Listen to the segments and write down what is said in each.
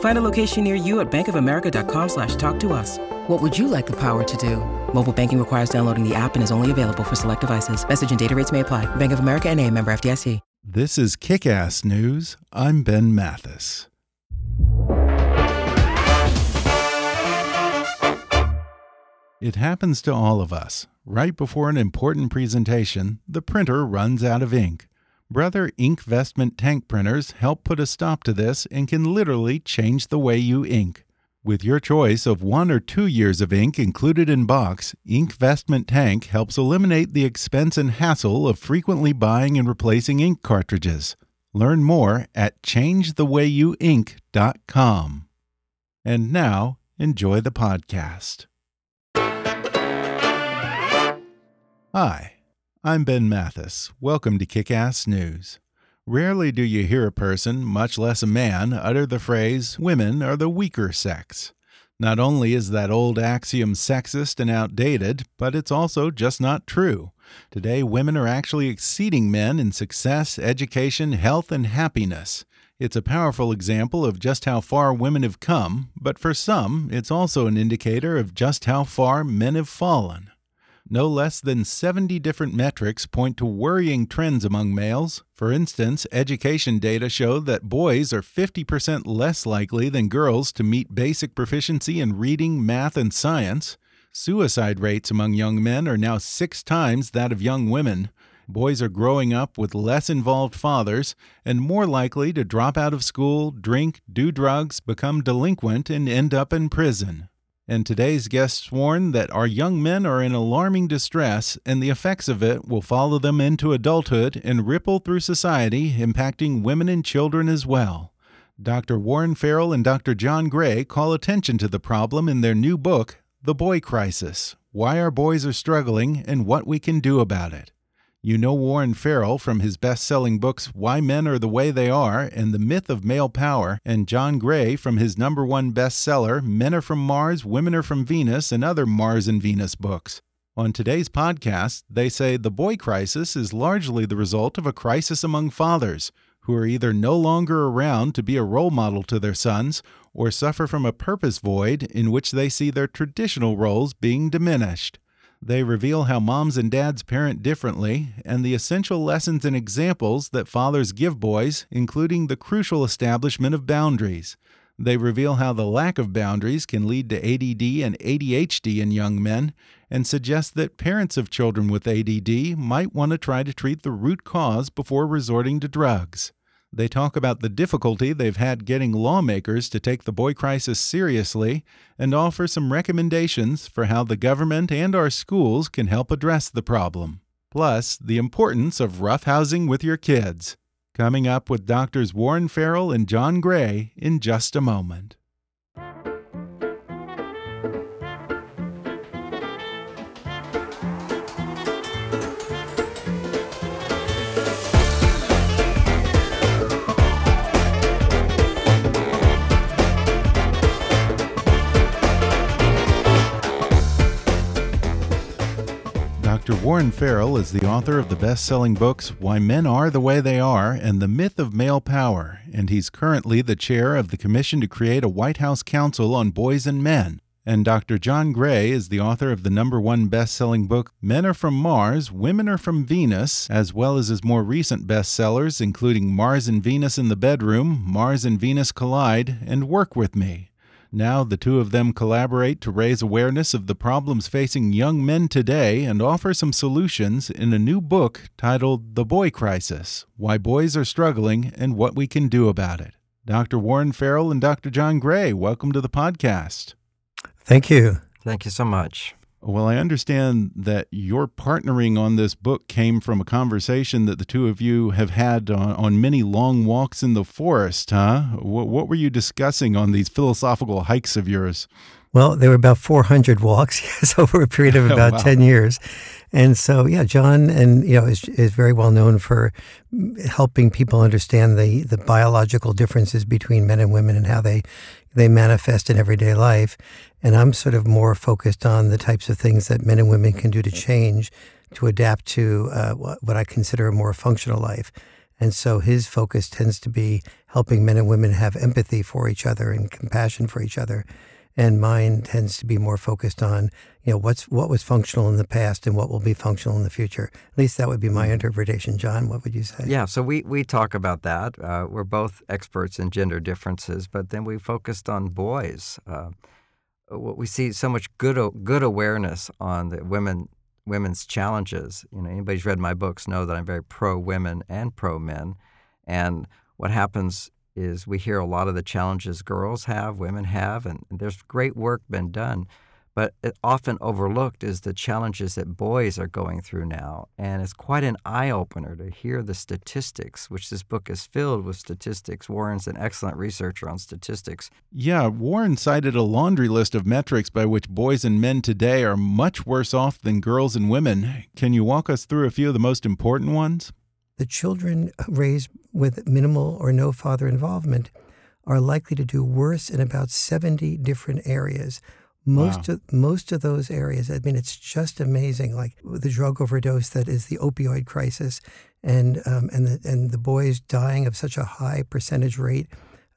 Find a location near you at bankofamerica.com slash talk to us. What would you like the power to do? Mobile banking requires downloading the app and is only available for select devices. Message and data rates may apply. Bank of America and a member FDIC. This is Kick Ass News. I'm Ben Mathis. It happens to all of us. Right before an important presentation, the printer runs out of ink. Brother Inkvestment tank printers help put a stop to this and can literally change the way you ink. With your choice of one or two years of ink included in box, Inkvestment Tank helps eliminate the expense and hassle of frequently buying and replacing ink cartridges. Learn more at changethewayouink.com. And now, enjoy the podcast. Hi, I'm Ben Mathis. Welcome to Kick Ass News. Rarely do you hear a person, much less a man, utter the phrase, women are the weaker sex. Not only is that old axiom sexist and outdated, but it's also just not true. Today, women are actually exceeding men in success, education, health, and happiness. It's a powerful example of just how far women have come, but for some, it's also an indicator of just how far men have fallen. No less than 70 different metrics point to worrying trends among males. For instance, education data show that boys are 50% less likely than girls to meet basic proficiency in reading, math, and science. Suicide rates among young men are now six times that of young women. Boys are growing up with less involved fathers and more likely to drop out of school, drink, do drugs, become delinquent, and end up in prison. And today's guests warn that our young men are in alarming distress, and the effects of it will follow them into adulthood and ripple through society, impacting women and children as well. Dr. Warren Farrell and Dr. John Gray call attention to the problem in their new book, The Boy Crisis Why Our Boys Are Struggling and What We Can Do About It. You know Warren Farrell from his best selling books Why Men Are the Way They Are and The Myth of Male Power, and John Gray from his number one bestseller Men Are From Mars, Women Are From Venus, and other Mars and Venus books. On today's podcast, they say the boy crisis is largely the result of a crisis among fathers who are either no longer around to be a role model to their sons or suffer from a purpose void in which they see their traditional roles being diminished. They reveal how moms and dads parent differently and the essential lessons and examples that fathers give boys, including the crucial establishment of boundaries. They reveal how the lack of boundaries can lead to ADD and ADHD in young men and suggest that parents of children with ADD might want to try to treat the root cause before resorting to drugs. They talk about the difficulty they've had getting lawmakers to take the boy crisis seriously and offer some recommendations for how the government and our schools can help address the problem. Plus, the importance of roughhousing with your kids. Coming up with Doctors Warren Farrell and John Gray in just a moment. Dr. Warren Farrell is the author of the best selling books Why Men Are the Way They Are and The Myth of Male Power, and he's currently the chair of the commission to create a White House Council on Boys and Men. And Dr. John Gray is the author of the number one best selling book, Men Are From Mars, Women Are From Venus, as well as his more recent bestsellers, including Mars and Venus in the Bedroom, Mars and Venus Collide, and Work With Me. Now, the two of them collaborate to raise awareness of the problems facing young men today and offer some solutions in a new book titled The Boy Crisis Why Boys Are Struggling and What We Can Do About It. Dr. Warren Farrell and Dr. John Gray, welcome to the podcast. Thank you. Thank you so much. Well, I understand that your partnering on this book came from a conversation that the two of you have had on, on many long walks in the forest, huh? What, what, were you discussing on these philosophical hikes of yours? Well, there were about 400 walks, yes, over a period of oh, about wow. 10 years. And so, yeah, John and you know is, is very well known for helping people understand the the biological differences between men and women and how they they manifest in everyday life. And I'm sort of more focused on the types of things that men and women can do to change, to adapt to uh, what I consider a more functional life. And so his focus tends to be helping men and women have empathy for each other and compassion for each other. And mine tends to be more focused on, you know, what's what was functional in the past and what will be functional in the future. At least that would be my mm-hmm. interpretation. John, what would you say? Yeah, so we, we talk about that. Uh, we're both experts in gender differences, but then we focused on boys. Uh, Uh, we see so much good good awareness on the women women's challenges. You know, anybody's read my books know that I'm very pro women and pro men, and what happens is we hear a lot of the challenges girls have, women have, and there's great work been done. But often overlooked is the challenges that boys are going through now. And it's quite an eye opener to hear the statistics, which this book is filled with statistics. Warren's an excellent researcher on statistics. Yeah, Warren cited a laundry list of metrics by which boys and men today are much worse off than girls and women. Can you walk us through a few of the most important ones? The children raised with minimal or no father involvement are likely to do worse in about 70 different areas most wow. of most of those areas, I mean, it's just amazing. Like the drug overdose that is the opioid crisis, and um, and the and the boys dying of such a high percentage rate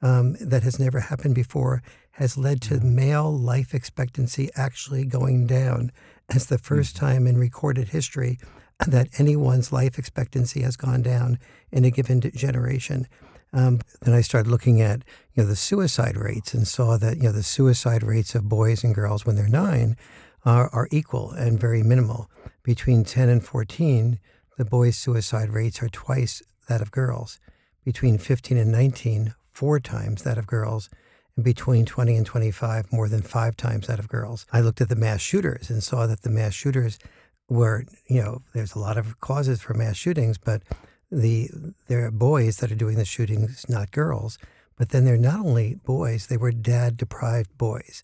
um, that has never happened before has led to mm-hmm. male life expectancy actually going down as the 1st mm-hmm. time in recorded history that anyone's life expectancy has gone down in a given generation. Um, then I started looking at you know the suicide rates and saw that you know the suicide rates of boys and girls when they're nine are, are equal and very minimal. Between 10 and 14, the boys' suicide rates are twice that of girls. Between 15 and 19, four times that of girls. And between 20 and 25, more than five times that of girls. I looked at the mass shooters and saw that the mass shooters were, you know, there's a lot of causes for mass shootings, but the there are boys that are doing the shootings, not girls. But then they're not only boys; they were dad deprived boys.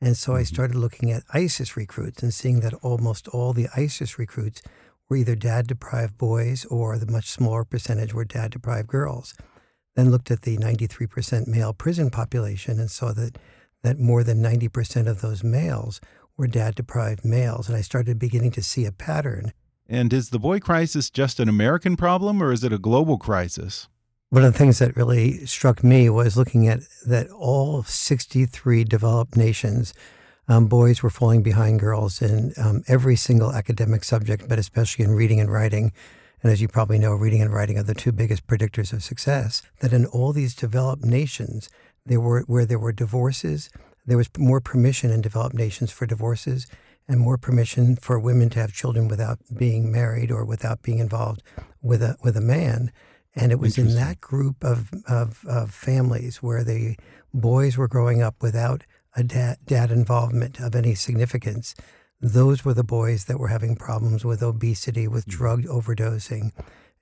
And so mm-hmm. I started looking at ISIS recruits and seeing that almost all the ISIS recruits were either dad deprived boys or the much smaller percentage were dad deprived girls. Then looked at the 93% male prison population and saw that, that more than 90% of those males were dad deprived males. And I started beginning to see a pattern and is the boy crisis just an American problem or is it a global crisis? One of the things that really struck me was looking at that all 63 developed nations, um, boys were falling behind girls in um, every single academic subject, but especially in reading and writing. And as you probably know, reading and writing are the two biggest predictors of success. That in all these developed nations, there were where there were divorces, there was more permission in developed nations for divorces and more permission for women to have children without being married or without being involved with a with a man. And it was in that group of, of, of families where the boys were growing up without a dad, dad involvement of any significance. Those were the boys that were having problems with obesity, with mm. drug overdosing,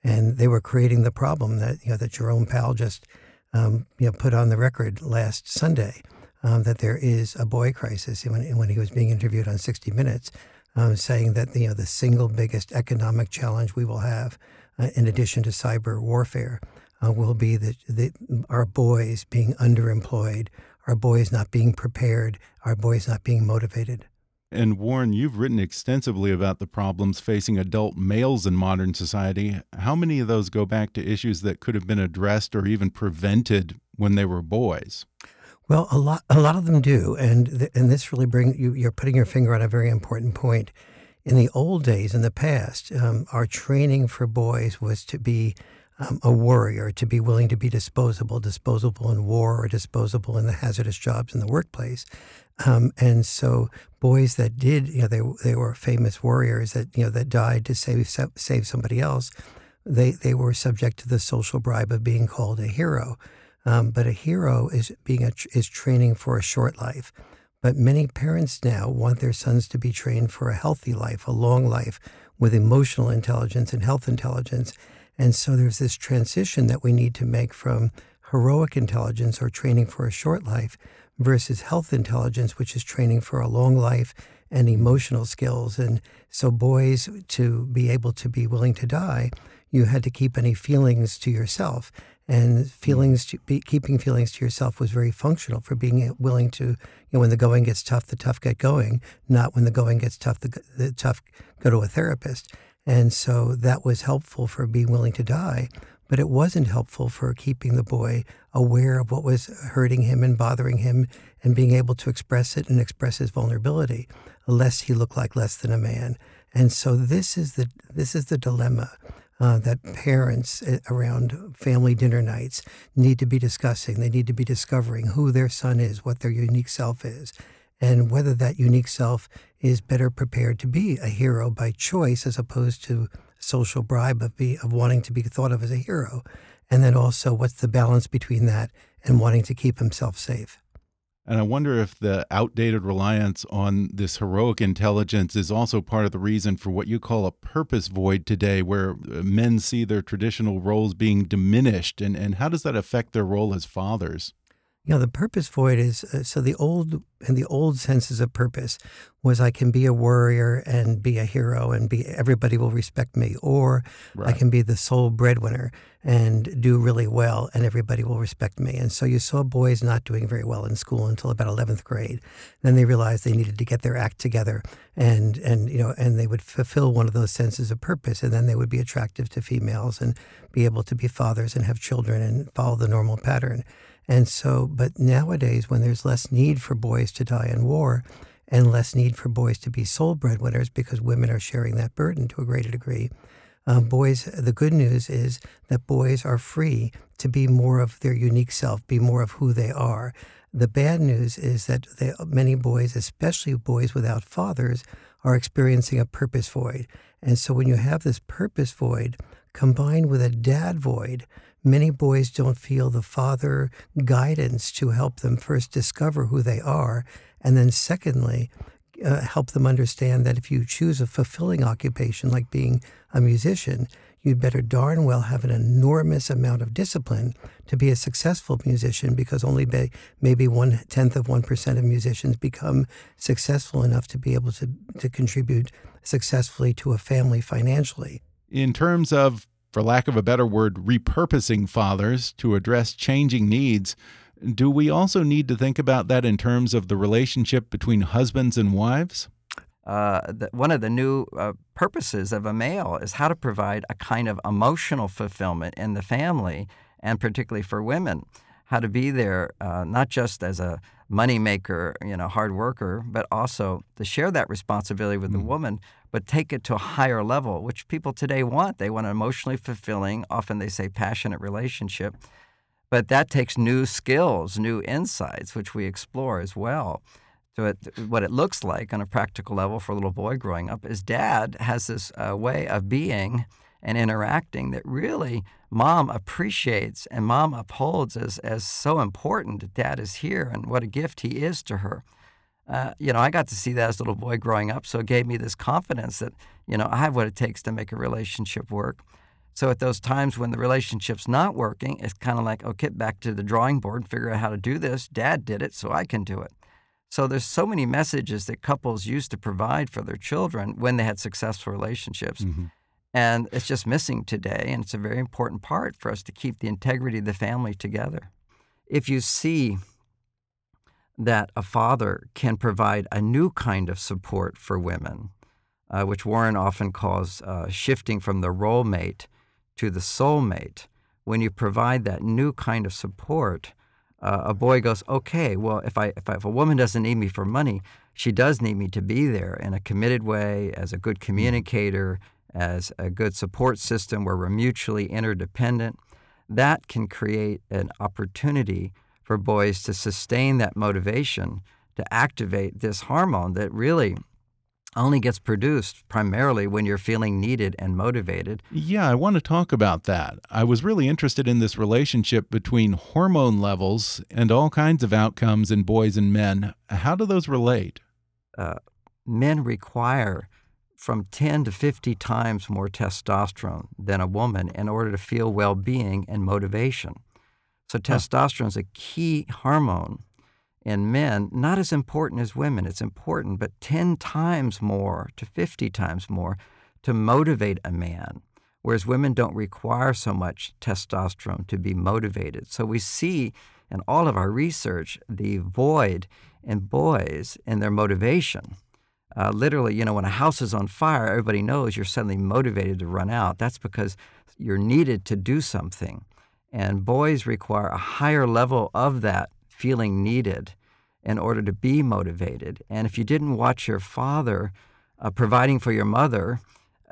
and they were creating the problem that you know that Jerome Powell just um, you know put on the record last Sunday um, that there is a boy crisis. When, when he was being interviewed on 60 Minutes, um, saying that you know the single biggest economic challenge we will have, uh, in addition to cyber warfare, uh, will be that the, our boys being underemployed, our boys not being prepared, our boys not being motivated. And Warren, you've written extensively about the problems facing adult males in modern society. How many of those go back to issues that could have been addressed or even prevented when they were boys? Well, a lot, a lot of them do, and th- and this really brings you. You're putting your finger on a very important point. In the old days, in the past, um, our training for boys was to be um, a warrior, to be willing to be disposable, disposable in war or disposable in the hazardous jobs in the workplace. Um, and so boys that did, you know, they they were famous warriors that you know that died to save save somebody else. They they were subject to the social bribe of being called a hero. Um, but a hero is being a, is training for a short life. But many parents now want their sons to be trained for a healthy life, a long life with emotional intelligence and health intelligence. And so there's this transition that we need to make from heroic intelligence or training for a short life versus health intelligence, which is training for a long life and emotional skills. And so, boys, to be able to be willing to die, you had to keep any feelings to yourself. And feelings, to be, keeping feelings to yourself was very functional for being eh, willing to, you know, when the going gets tough, the tough get going, not when the going gets tough, the, the tough go to a therapist. And so that was helpful for being willing to die but it wasn't helpful for keeping the boy aware of what was hurting him and bothering him and being able to express it and express his vulnerability, lest he looked like less than a man. And so this is the this is the dilemma uh, that parents uh, around family dinner nights need to be discussing. They need to be discovering who their son is, what their unique self is, and whether that unique self is better prepared to be a hero by choice as opposed to social bribe of be of wanting to be thought of as a hero, and then also what's the balance between that and wanting to keep himself safe. And I wonder if the outdated reliance on this heroic intelligence is also part of the reason for what you call a purpose void today, where uh, men see their traditional roles being diminished. And, and how does that affect their role as fathers? You know, the purpose void is uh, so the old and the old senses of purpose was I can be a warrior and be a hero and be everybody will respect me, or right. I can be the sole breadwinner and do really well and everybody will respect me. And so you saw boys not doing very well in school until about 11th grade. Then they realized they needed to get their act together and and you know and they would fulfill one of those senses of purpose and then they would be attractive to females and be able to be fathers and have children and follow the normal pattern. And so, but nowadays, when there's less need for boys to die in war and less need for boys to be sole breadwinners because women are sharing that burden to a greater degree, uh, boys, the good news is that boys are free to be more of their unique self, be more of who they are. The bad news is that they, many boys, especially boys without fathers, are experiencing a purpose void. And so when you have this purpose void combined with a dad void, Many boys don't feel the father guidance to help them first discover who they are, and then secondly, uh, help them understand that if you choose a fulfilling occupation like being a musician, you'd better darn well have an enormous amount of discipline to be a successful musician because only be, maybe one tenth of 1% of musicians become successful enough to be able to, to contribute successfully to a family financially. In terms of for lack of a better word, repurposing fathers to address changing needs, do we also need to think about that in terms of the relationship between husbands and wives? Uh, the, one of the new uh, purposes of a male is how to provide a kind of emotional fulfillment in the family, and particularly for women, how to be there uh, not just as a moneymaker, you know, hard worker, but also to share that responsibility with mm. the woman, but take it to a higher level, which people today want. They want an emotionally fulfilling, often they say passionate relationship. But that takes new skills, new insights, which we explore as well. So, it, what it looks like on a practical level for a little boy growing up is dad has this uh, way of being and interacting that really mom appreciates and mom upholds as, as so important that dad is here and what a gift he is to her. Uh, you know, I got to see that as a little boy growing up, so it gave me this confidence that, you know, I have what it takes to make a relationship work. So at those times when the relationship's not working, it's kind of like, okay, back to the drawing board and figure out how to do this. Dad did it, so I can do it. So there's so many messages that couples used to provide for their children when they had successful relationships. Mm-hmm. And it's just missing today. And it's a very important part for us to keep the integrity of the family together. If you see that a father can provide a new kind of support for women, uh, which Warren often calls uh, shifting from the role mate to the soul mate, when you provide that new kind of support, uh, a boy goes, okay, well, if I, if I, if a woman doesn't need me for money, she does need me to be there in a committed way, as a good communicator, as a good support system where we're mutually interdependent, that can create an opportunity for boys to sustain that motivation to activate this hormone that really only gets produced primarily when you're feeling needed and motivated. Yeah, I want to talk about that. I was really interested in this relationship between hormone levels and all kinds of outcomes in boys and men. How do those relate? Uh, men require from 10 to 50 times more testosterone than a woman in order to feel well being and motivation. So, testosterone is a key hormone in men, not as important as women. It's important, but 10 times more to 50 times more to motivate a man, whereas women don't require so much testosterone to be motivated. So, we see in all of our research the void in boys in their motivation. Uh, literally, you know, when a house is on fire, everybody knows you're suddenly motivated to run out. That's because you're needed to do something. And boys require a higher level of that feeling needed in order to be motivated. And if you didn't watch your father uh, providing for your mother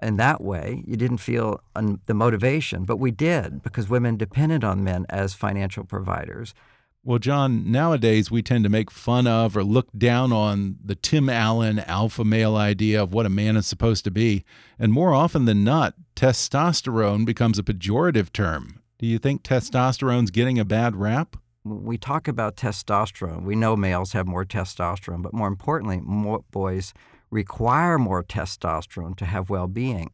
in that way, you didn't feel un- the motivation. But we did because women depended on men as financial providers. Well, John, nowadays we tend to make fun of or look down on the Tim Allen alpha male idea of what a man is supposed to be. And more often than not, testosterone becomes a pejorative term. Do you think testosterone's getting a bad rap? we talk about testosterone. We know males have more testosterone, but more importantly, more boys require more testosterone to have well being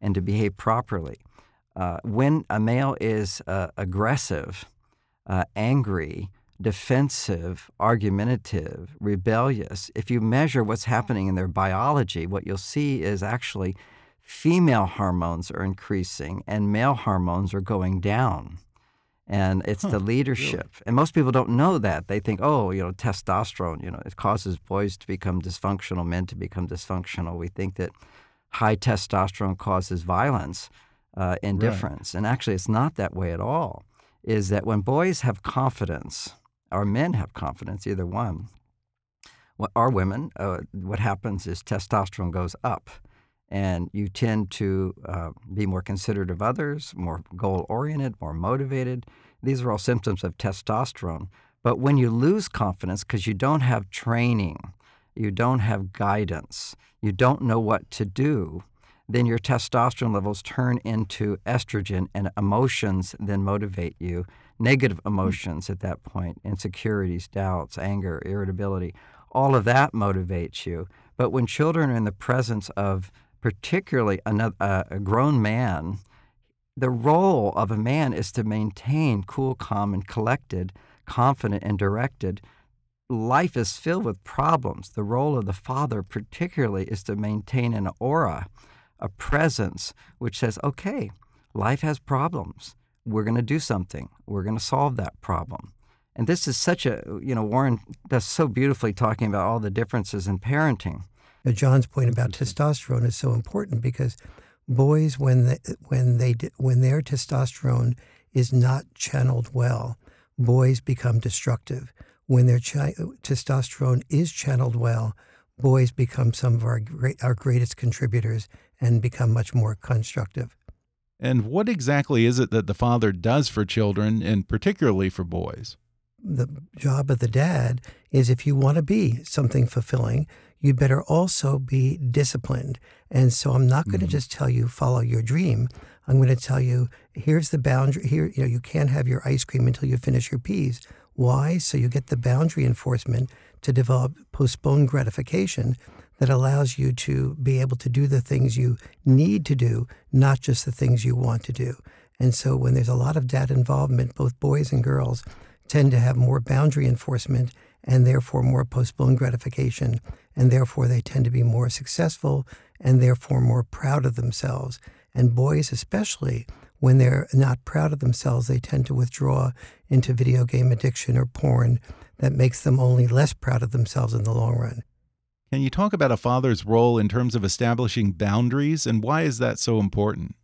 and to behave properly. Uh, when a male is uh, aggressive, uh, angry, defensive, argumentative, rebellious, if you measure what's happening in their biology, what you'll see is actually female hormones are increasing and male hormones are going down. And it's huh, the leadership. Really? And most people don't know that. They think, oh, you know, testosterone, you know, it causes boys to become dysfunctional, men to become dysfunctional. We think that high testosterone causes violence, uh, indifference. Right. And actually, it's not that way at all is that when boys have confidence, or men have confidence, either one, or women, uh, what happens is testosterone goes up. And you tend to uh, be more considerate of others, more goal oriented, more motivated. These are all symptoms of testosterone. But when you lose confidence because you don't have training, you don't have guidance, you don't know what to do, then your testosterone levels turn into estrogen and emotions then motivate you. Negative hmm. emotions at that point, insecurities, doubts, anger, irritability, all of that motivates you. But when children are in the presence of particularly another, uh, a grown man, the role of a man is to maintain cool, calm, and collected, confident, and directed. Life is filled with problems. The role of the father, particularly, is to maintain an aura a presence which says, okay, life has problems. We're going to do something. We're going to solve that problem. And this is such a, you know, Warren does so beautifully talking about all the differences in parenting. John's point about testosterone is so important because boys, when they, when they when their testosterone is not channeled well, boys become destructive. When their chi- testosterone is channeled well, boys become some of our great, our greatest contributors and become much more constructive. And what exactly is it that the father does for children, and particularly for boys? The job of the dad is if you want to be something fulfilling, you better also be disciplined. And so I'm not going to mm -hmm. just tell you follow your dream. I'm going to tell you here's the boundary. Here, you know, you can't have your ice cream until you finish your peas. Why? So you get the boundary enforcement to develop postponed gratification that allows you to be able to do the things you need to do, not just the things you want to do. And so when there's a lot of data involvement, both boys and girls tend to have more boundary enforcement and therefore more postponed gratification. And therefore they tend to be more successful and therefore more proud of themselves. And boys, especially, when they're not proud of themselves, they tend to withdraw into video game addiction or porn that makes them only less proud of themselves in the long run. Can you talk about a father's role in terms of establishing boundaries and why is that so important?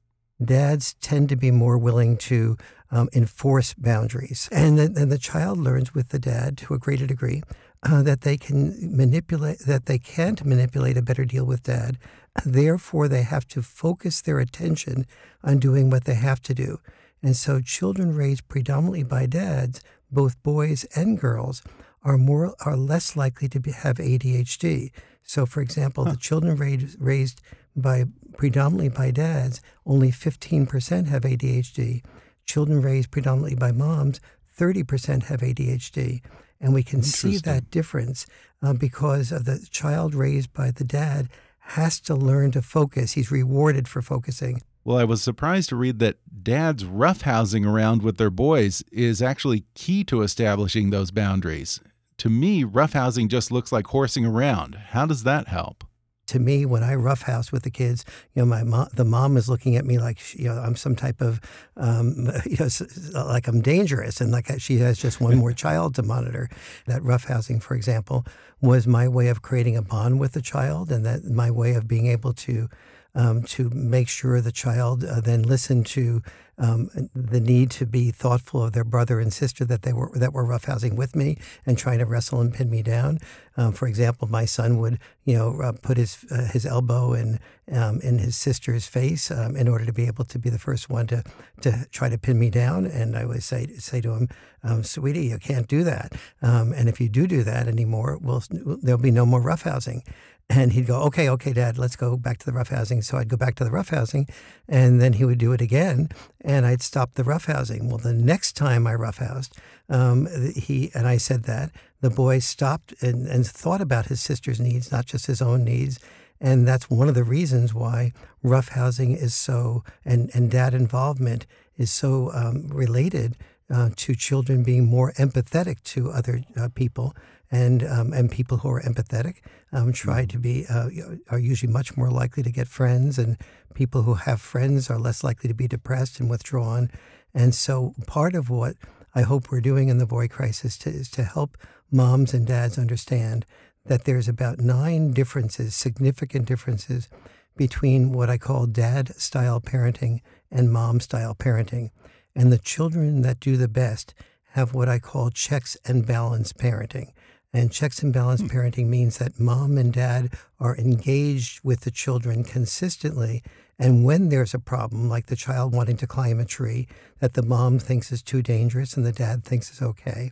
Dads tend to be more willing to um, enforce boundaries. And then, the child learns with the dad to a greater degree uh, that they can manipulate, that they can't manipulate a better deal with dad. Therefore, they have to focus their attention on doing what they have to do. And so, children raised predominantly by dads, both boys and girls, are more are less likely to be, have ADHD. So, for example, huh. the children raised, raised by predominantly by dads, only 15% have ADHD. Children raised predominantly by moms, 30% have ADHD. And we can see that difference uh, because of the child raised by the dad has to learn to focus. He's rewarded for focusing. Well, I was surprised to read that dads roughhousing around with their boys is actually key to establishing those boundaries. To me, roughhousing just looks like horsing around. How does that help? to me when I roughhouse with the kids, you know, my mom, the mom is looking at me like you know I'm some type of um, you know like I'm dangerous and like she has just one more child to monitor. That roughhousing, for example, was my way of creating a bond with the child, and that my way of being able to um, to make sure the child uh, then listened to um, the need to be thoughtful of their brother and sister that they were that were roughhousing with me and trying to wrestle and pin me down. Um, for example, my son would you know uh, put his uh, his elbow in um, in his sister's face um, in order to be able to be the first one to to try to pin me down, and I would say say to him, um, "Sweetie, you can't do that. and if you do do that anymore, we'll, there'll be no more roughhousing." And he'd go, okay, okay, Dad, let's go back to the roughhousing. So I'd go back to the roughhousing, and then he would do it again, and I'd stop the roughhousing. Well, the next time I roughhoused, um, he and I said that the boy stopped and, and thought about his sister's needs, not just his own needs. And that's one of the reasons why roughhousing is so, and, and dad involvement is so um, related uh, to children being more empathetic to other uh, people and um, and people who are empathetic um, try to be uh, are usually much more likely to get friends, and people who have friends are less likely to be depressed and withdrawn. And so, part of what I hope we're doing in the boy crisis to, is to help moms and dads understand that there's about nine differences, significant differences, between what I call dad style parenting and mom style parenting. And the children that do the best have what I call checks and balance parenting. And checks and balance hmm. parenting means that mom and dad are engaged with the children consistently. And when there's a problem, like the child wanting to climb a tree that the mom thinks is too dangerous and the dad thinks is okay,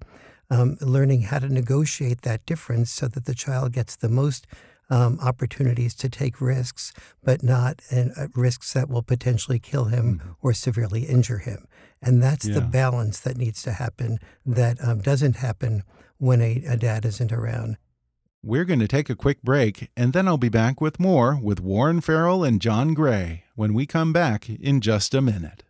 um, learning how to negotiate that difference so that the child gets the most um, opportunities to take risks, but not uh, risks that will potentially kill him mm-hmm. or severely injure him. And that's yeah. the balance that needs to happen that um, doesn't happen when a, a dad isn't around. We're going to take a quick break, and then I'll be back with more with Warren Farrell and John Gray when we come back in just a minute.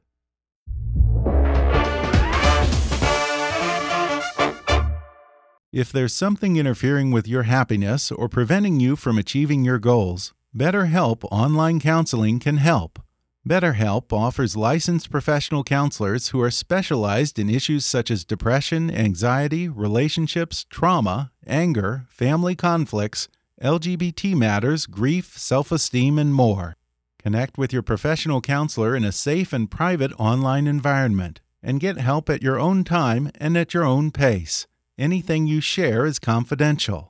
If there's something interfering with your happiness or preventing you from achieving your goals, BetterHelp Online Counseling can help. BetterHelp offers licensed professional counselors who are specialized in issues such as depression, anxiety, relationships, trauma, anger, family conflicts, LGBT matters, grief, self esteem, and more. Connect with your professional counselor in a safe and private online environment and get help at your own time and at your own pace. Anything you share is confidential.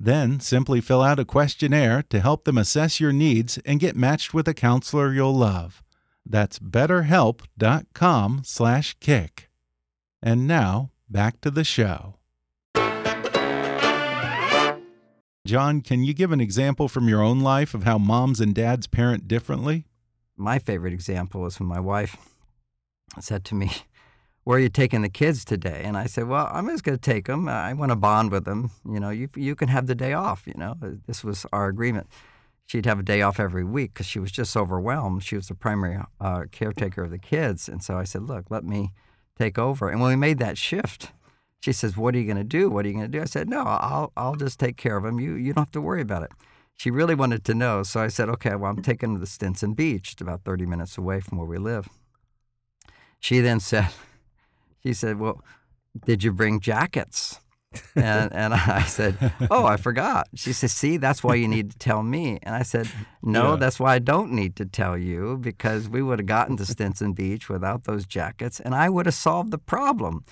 then simply fill out a questionnaire to help them assess your needs and get matched with a counselor you'll love. That's betterhelp.com/kick. And now, back to the show. John, can you give an example from your own life of how moms and dads parent differently? My favorite example is when my wife said to me, where are you taking the kids today? And I said, well, I'm just going to take them. I want to bond with them. You know, you, you can have the day off, you know. This was our agreement. She'd have a day off every week because she was just overwhelmed. She was the primary uh, caretaker of the kids. And so I said, look, let me take over. And when we made that shift, She says, "What are you going to do? What are you going to do?" I said, "No, I'll I'll just take care of them. You you don't have to worry about it." She really wanted to know, so I said, "Okay, well, I'm taking him to Stinson Beach, it's about 30 minutes away from where we live." She then said, "She said, well, did you bring jackets?" and and I said, "Oh, I forgot." She said, "See, that's why you need to tell me." And I said, "No, Yeah. that's why I don't need to tell you because we would have gotten to Stinson Beach without those jackets, and I would have solved the problem."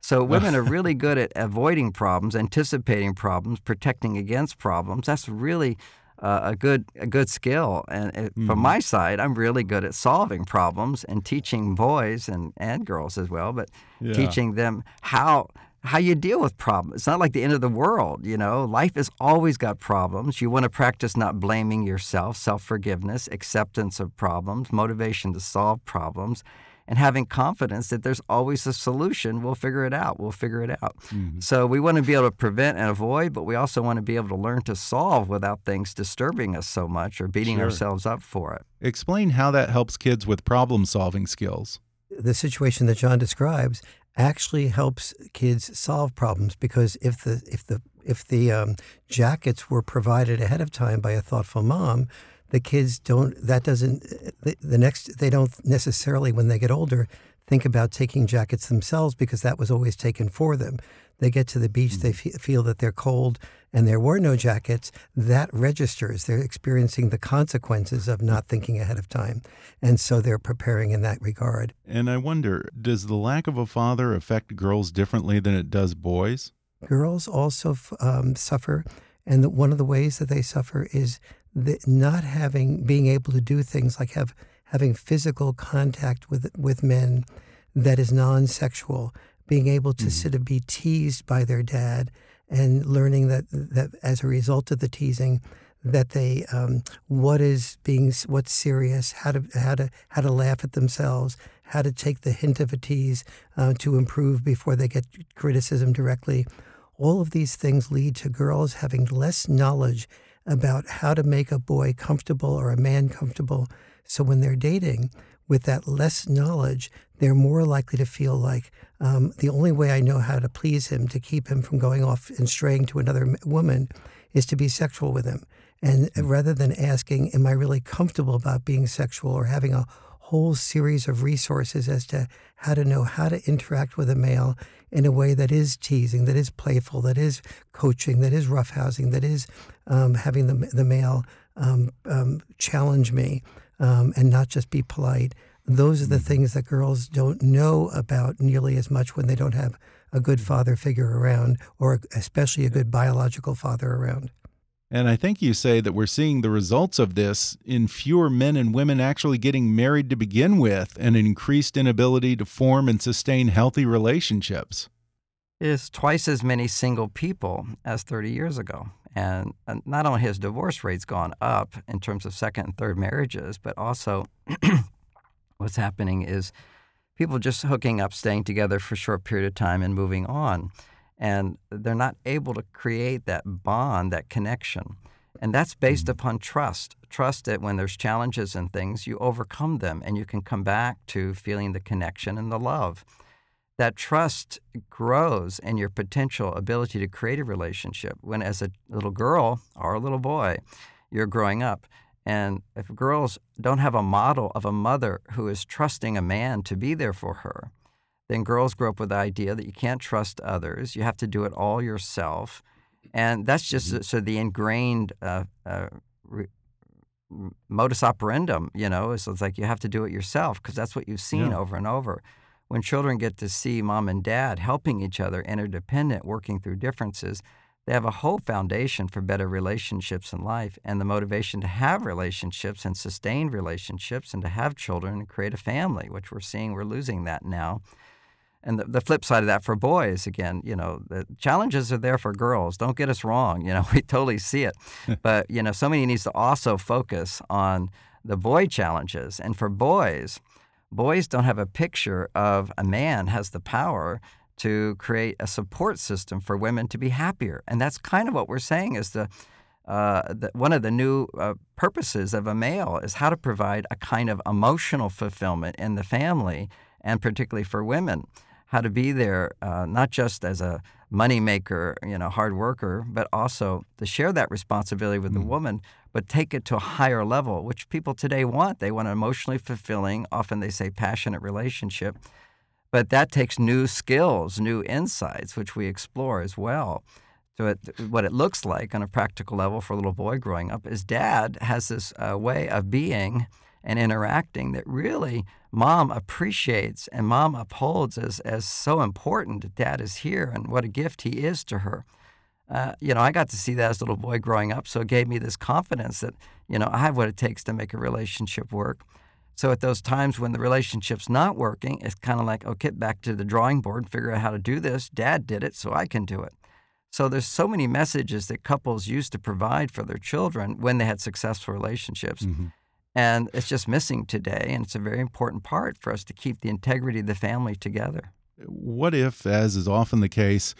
So women are really good at avoiding problems, anticipating problems, protecting against problems. That's really uh, a good a good skill. And it, from my side, I'm really good at solving problems and teaching boys and, and girls as well, but Yeah. teaching them how how you deal with problems. It's not like the end of the world, you know. Life has always got problems. You want to practice not blaming yourself, self-forgiveness, acceptance of problems, motivation to solve problems, and having confidence that there's always a solution. We'll figure it out. We'll figure it out. So we want to be able to prevent and avoid, but we also want to be able to learn to solve without things disturbing us so much or beating Sure. ourselves up for it. Explain how that helps kids with problem solving skills. the situation that John describes actually helps kids solve problems because if the if the if the um, jackets were provided ahead of time by a thoughtful mom, the kids don't. That doesn't. The, the next they don't necessarily when they get older think about taking jackets themselves because that was always taken for them. They get to the beach, they fe- feel that they're cold, and there were no jackets. That registers. They're experiencing the consequences of not thinking ahead of time, and so they're preparing in that regard. And I wonder, does the lack of a father affect girls differently than it does boys? girls also f- um, suffer, and one of the ways that they suffer is the, not having being able to do things like have having physical contact with with men that is non-sexual, being able to sort of be teased by their dad, and learning that that as a result of the teasing. That they, um, what is being, what's serious, how to how to how to laugh at themselves, how to take the hint of a tease uh, to improve before they get criticism directly. All of these things lead to girls having less knowledge about how to make a boy comfortable or a man comfortable. So when they're dating, with that less knowledge, they're more likely to feel like um, the only way I know how to please him, to keep him from going off and straying to another woman, is to be sexual with him. And rather than asking, Am I really comfortable about being sexual or having a whole series of resources as to how to know how to interact with a male in a way that is teasing, that is playful, that is coaching, that is roughhousing, that is um, having the, the male um, um, challenge me um, and not just be polite. Those are the things that girls don't know about nearly as much when they don't have a good father figure around, or especially a good biological father around. And I think you say that we're seeing the results of this in fewer men and women actually getting married to begin with and an increased inability to form and sustain healthy relationships. is twice as many single people as 30 years ago. And not only has divorce rates gone up in terms of second and third marriages, but also what's happening is people just hooking up, staying together for a short period of time and moving on. And they're not able to create that bond, that connection. And that's based mm. upon trust. Trust that when there's challenges and things, you overcome them and you can come back to feeling the connection and the love that trust grows in your potential ability to create a relationship. When as a little girl or a little boy you're growing up and if girls don't have a model of a mother who is trusting a man to be there for her then girls grow up with the idea that you can't trust others you have to do it all yourself and that's just so the ingrained uh, uh, re- modus operandum you know is it's like you have to do it yourself because that's what you've seen Yeah. over and over when children get to see mom and dad helping each other, interdependent, working through differences, they have a whole foundation for better relationships in life and the motivation to have relationships and sustain relationships and to have children and create a family, which we're seeing we're losing that now. And the, the flip side of that for boys, again, you know, the challenges are there for girls. Don't get us wrong. You know, we totally see it. but, you know, somebody needs to also focus on the boy challenges. And for boys, boys don't have a picture of a man has the power to create a support system for women to be happier. And that's kind of what we're saying is the, uh, the one of the new uh, purposes of a male is how to provide a kind of emotional fulfillment in the family and particularly for women. how to be there, uh, not just as a moneymaker, you know, hard worker, but also to share that responsibility with mm. the woman, but take it to a higher level, which people today want. They want an emotionally fulfilling, often they say passionate relationship. But that takes new skills, new insights, which we explore as well. So, it, what it looks like on a practical level for a little boy growing up is dad has this uh, way of being and interacting that really mom appreciates and mom upholds as, as so important dad is here and what a gift he is to her. Uh, you know, I got to see that as a little boy growing up, so it gave me this confidence that, you know, I have what it takes to make a relationship work. So at those times when the relationship's not working, it's kind of like, okay, back to the drawing board, figure out how to do this. Dad did it, so I can do it. So there's so many messages that couples used to provide for their children when they had successful relationships. Mm-hmm. And it's just missing today. And it's a very important part for us to keep the integrity of the family together. What if, as is often the case,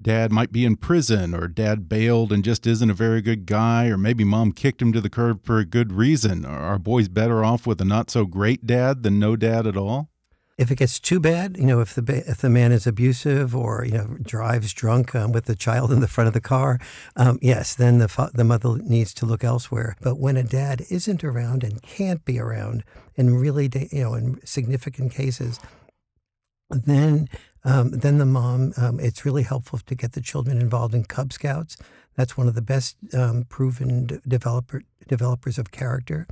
dad might be in prison or dad bailed and just isn't a very good guy, or maybe mom kicked him to the curb for a good reason? Are boys better off with a not so great dad than no dad at all? If it gets too bad, you know, if the if the man is abusive or you know drives drunk um, with the child in the front of the car, um, yes, then the the mother needs to look elsewhere. But when a dad isn't around and can't be around, in really you know in significant cases, then um, then the mom, um, it's really helpful to get the children involved in Cub Scouts. That's one of the best um, proven developer developers of character.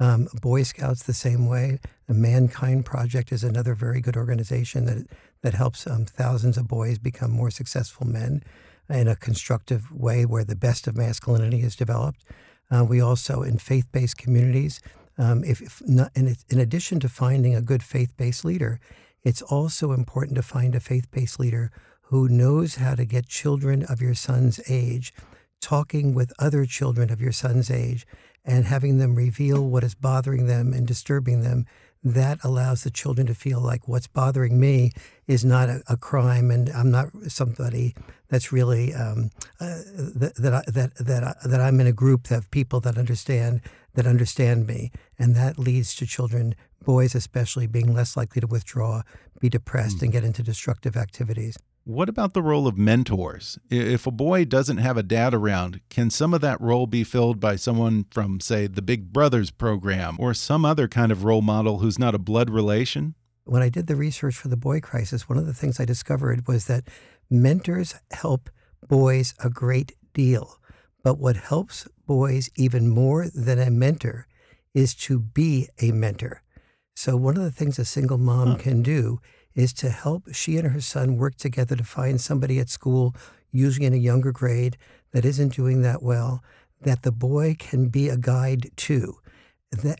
Um, Boy Scouts the same way. The Mankind Project is another very good organization that that helps um, thousands of boys become more successful men in a constructive way where the best of masculinity is developed. Uh, we also in faith-based communities. Um, if, if not, in, in addition to finding a good faith-based leader, it's also important to find a faith-based leader who knows how to get children of your son's age talking with other children of your son's age and having them reveal what is bothering them and disturbing them, that allows the children to feel like what's bothering me is not a, a crime, and I'm not somebody that's really um, uh, that that I, that that, I, that I'm in a group of people that understand that understand me, and that leads to children, boys especially, being less likely to withdraw, be depressed, mm. and get into destructive activities. What about the role of mentors? If a boy doesn't have a dad around, can some of that role be filled by someone from, say, the Big Brothers program or some other kind of role model who's not a blood relation? When I did the research for the boy crisis, one of the things I discovered was that mentors help boys a great deal. But what helps boys even more than a mentor is to be a mentor. So, one of the things a single mom huh. can do is to help she and her son work together to find somebody at school, usually in a younger grade, that isn't doing that well, that the boy can be a guide to.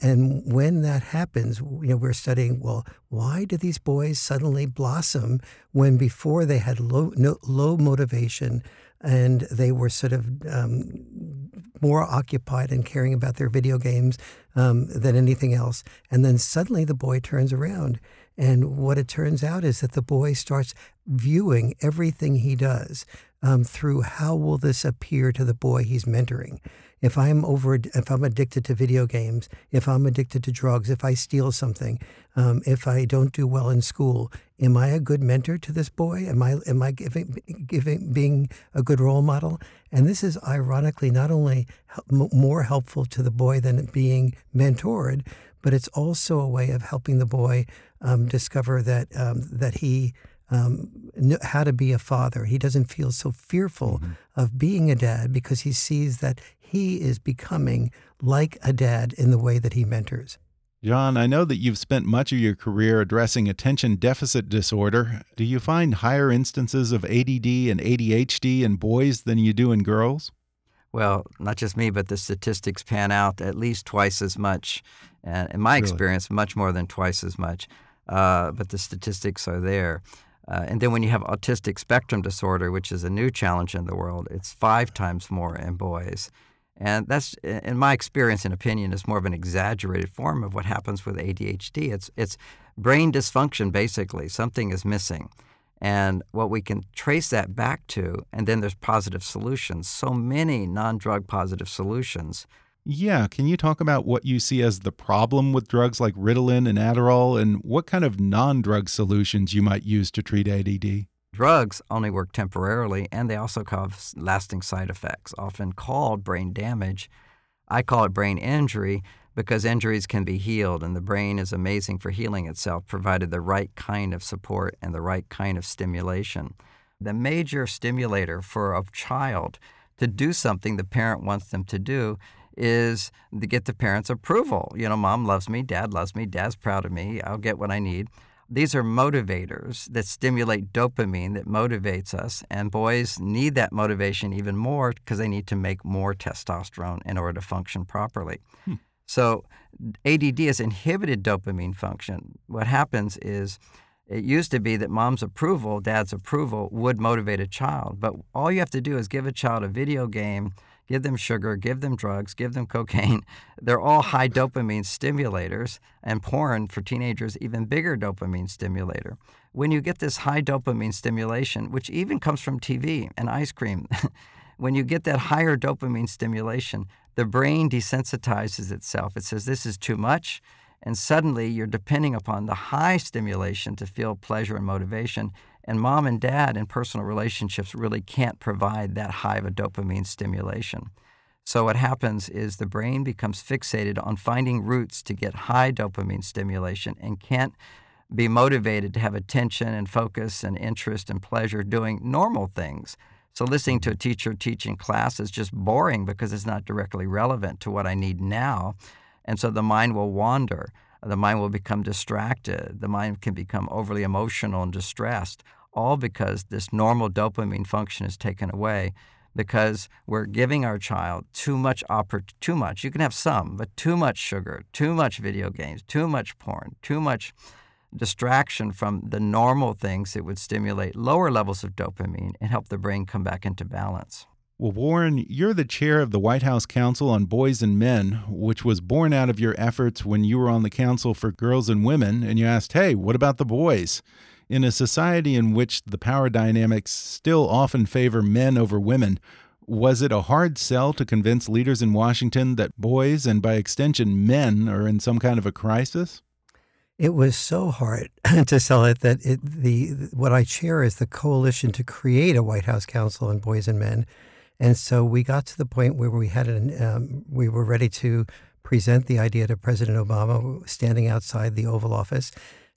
And when that happens, you know, we're studying. Well, why do these boys suddenly blossom when before they had low no, low motivation and they were sort of um, more occupied and caring about their video games um, than anything else, and then suddenly the boy turns around and what it turns out is that the boy starts viewing everything he does um, through how will this appear to the boy he's mentoring. If I'm over, if I'm addicted to video games, if I'm addicted to drugs, if I steal something, um, if I don't do well in school, am I a good mentor to this boy? Am I am I giving giving being a good role model? And this is ironically not only more helpful to the boy than being mentored, but it's also a way of helping the boy um, discover that um, that he um, kn- how to be a father. He doesn't feel so fearful mm-hmm. of being a dad because he sees that he is becoming like a dad in the way that he mentors. John, I know that you've spent much of your career addressing attention deficit disorder. Do you find higher instances of ADD and ADHD in boys than you do in girls? Well, not just me, but the statistics pan out at least twice as much. And in my really? experience, much more than twice as much uh, but the statistics are there. Uh, and then when you have autistic spectrum disorder, which is a new challenge in the world, it's five times more in boys. And that's, in my experience and opinion, is more of an exaggerated form of what happens with ADHD. It's, it's brain dysfunction, basically. Something is missing. And what we can trace that back to, and then there's positive solutions. So many non drug positive solutions Yeah, can you talk about what you see as the problem with drugs like Ritalin and Adderall and what kind of non drug solutions you might use to treat ADD? Drugs only work temporarily and they also cause lasting side effects, often called brain damage. I call it brain injury because injuries can be healed and the brain is amazing for healing itself provided the right kind of support and the right kind of stimulation. The major stimulator for a child to do something the parent wants them to do is to get the parent's approval. You know, mom loves me, dad loves me, dad's proud of me, I'll get what I need. These are motivators that stimulate dopamine that motivates us, and boys need that motivation even more because they need to make more testosterone in order to function properly. Hmm. So, ADD has inhibited dopamine function. What happens is it used to be that mom's approval, dad's approval would motivate a child, but all you have to do is give a child a video game give them sugar, give them drugs, give them cocaine. They're all high dopamine stimulators, and porn for teenagers, even bigger dopamine stimulator. When you get this high dopamine stimulation, which even comes from TV and ice cream, when you get that higher dopamine stimulation, the brain desensitizes itself. It says, This is too much. And suddenly you're depending upon the high stimulation to feel pleasure and motivation. And mom and dad in personal relationships really can't provide that high of a dopamine stimulation. So, what happens is the brain becomes fixated on finding routes to get high dopamine stimulation and can't be motivated to have attention and focus and interest and pleasure doing normal things. So, listening to a teacher teaching class is just boring because it's not directly relevant to what I need now. And so the mind will wander the mind will become distracted. The mind can become overly emotional and distressed, all because this normal dopamine function is taken away because we're giving our child too much oppor- too much. You can have some, but too much sugar, too much video games, too much porn, too much distraction from the normal things that would stimulate lower levels of dopamine and help the brain come back into balance. Well, Warren, you're the chair of the White House Council on Boys and Men, which was born out of your efforts when you were on the Council for Girls and Women, and you asked, hey, what about the boys? In a society in which the power dynamics still often favor men over women, was it a hard sell to convince leaders in Washington that boys, and by extension men, are in some kind of a crisis? It was so hard to sell it that it, the what I chair is the coalition to create a White House Council on Boys and Men and so we got to the point where we had an, um, we were ready to present the idea to President Obama, standing outside the Oval Office,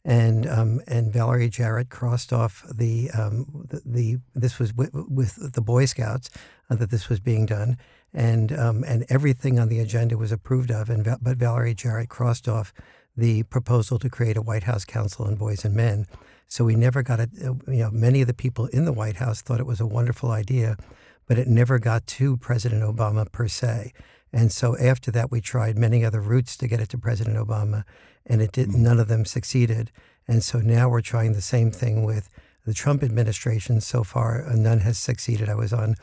and um, and Valerie Jarrett crossed off the um, the, the, this was with, with, the Boy Scouts uh, that this was being done, and um, and everything on the agenda was approved of, and but Valerie Jarrett crossed off the proposal to create a White House Council on Boys and Men. So we never got it. You know, many of the people in the White House thought it was a wonderful idea but it never got to President Obama per se. And so after that, we tried many other routes to get it to President Obama, and it did. Mm-hmm. None of them succeeded. And so now we're trying the same thing with the Trump administration. So far, none has succeeded. I was on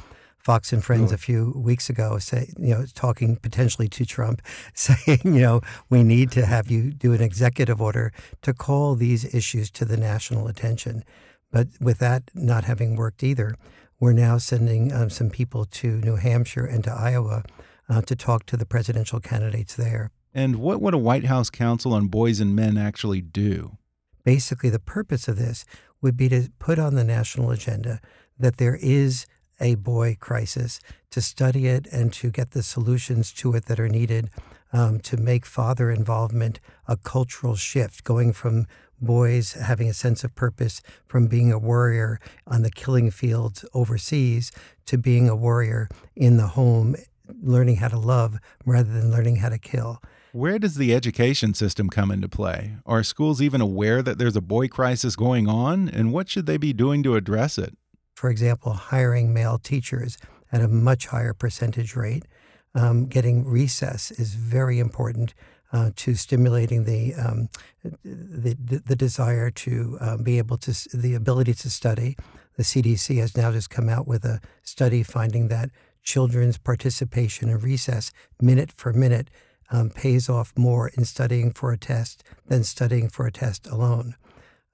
Fox and Friends a few weeks ago, say you know, talking potentially to Trump, saying you know we need to have you do an executive order to call these issues to the national attention. But with that not having worked either, we're now sending um, some people to New Hampshire and to Iowa uh, to talk to the presidential candidates there. And what would a White House Council on Boys and Men actually do? Basically, the purpose of this would be to put on the national agenda that there is a boy crisis, to study it and to get the solutions to it that are needed um, to make father involvement a cultural shift, going from boys having a sense of purpose from being a warrior on the killing fields overseas to being a warrior in the home, learning how to love rather than learning how to kill. Where does the education system come into play? Are schools even aware that there's a boy crisis going on? And what should they be doing to address it? For example, hiring male teachers at a much higher percentage rate. Um, getting recess is very important uh, to stimulating the, um, the, the desire to um, be able to the ability to study. The CDC has now just come out with a study finding that children's participation in recess, minute for minute, um, pays off more in studying for a test than studying for a test alone.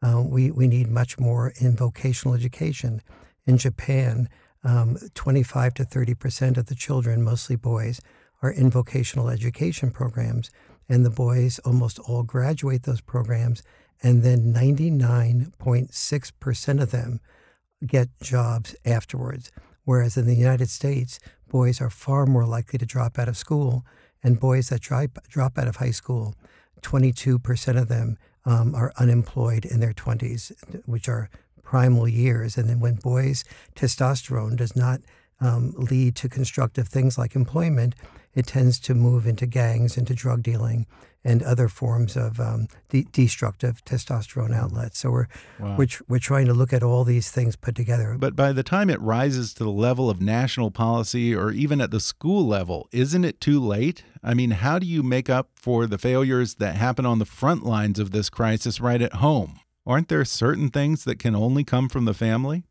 Uh, we, we need much more in vocational education. In Japan, um, 25 to 30 percent of the children, mostly boys, are in vocational education programs. And the boys almost all graduate those programs, and then 99.6% of them get jobs afterwards. Whereas in the United States, boys are far more likely to drop out of school, and boys that drop, drop out of high school, 22% of them um, are unemployed in their 20s, which are primal years. And then when boys' testosterone does not um, lead to constructive things like employment, it tends to move into gangs, into drug dealing, and other forms of um, de- destructive testosterone outlets. So we're, wow. we're, tr- we're trying to look at all these things put together. But by the time it rises to the level of national policy or even at the school level, isn't it too late? I mean, how do you make up for the failures that happen on the front lines of this crisis right at home? Aren't there certain things that can only come from the family?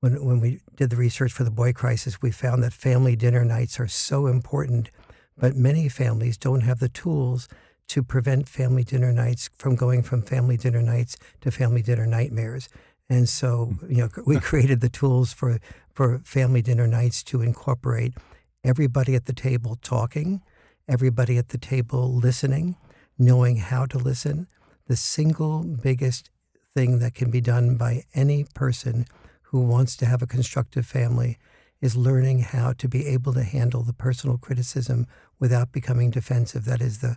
When, when we did the research for the boy crisis, we found that family dinner nights are so important, but many families don't have the tools to prevent family dinner nights from going from family dinner nights to family dinner nightmares. And so, you know, we created the tools for, for family dinner nights to incorporate everybody at the table talking, everybody at the table listening, knowing how to listen. The single biggest thing that can be done by any person who wants to have a constructive family is learning how to be able to handle the personal criticism without becoming defensive. That is the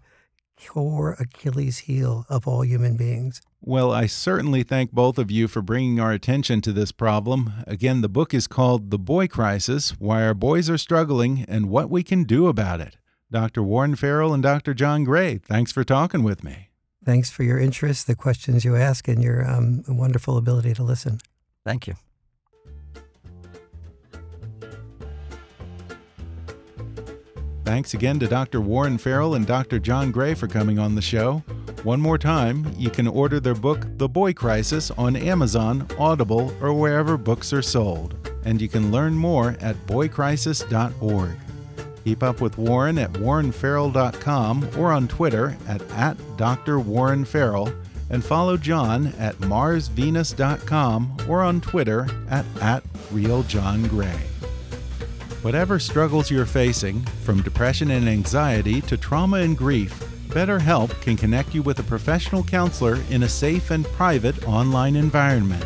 core Achilles heel of all human beings. Well, I certainly thank both of you for bringing our attention to this problem. Again, the book is called The Boy Crisis Why Our Boys Are Struggling and What We Can Do About It. Dr. Warren Farrell and Dr. John Gray, thanks for talking with me. Thanks for your interest, the questions you ask, and your um, wonderful ability to listen. Thank you. Thanks again to Dr. Warren Farrell and Dr. John Gray for coming on the show. One more time, you can order their book, The Boy Crisis, on Amazon, Audible, or wherever books are sold. And you can learn more at boycrisis.org. Keep up with Warren at warrenfarrell.com or on Twitter at, at Dr. Warren Farrell, and follow John at marsvenus.com or on Twitter at, at RealJohnGray. Whatever struggles you're facing, from depression and anxiety to trauma and grief, BetterHelp can connect you with a professional counselor in a safe and private online environment.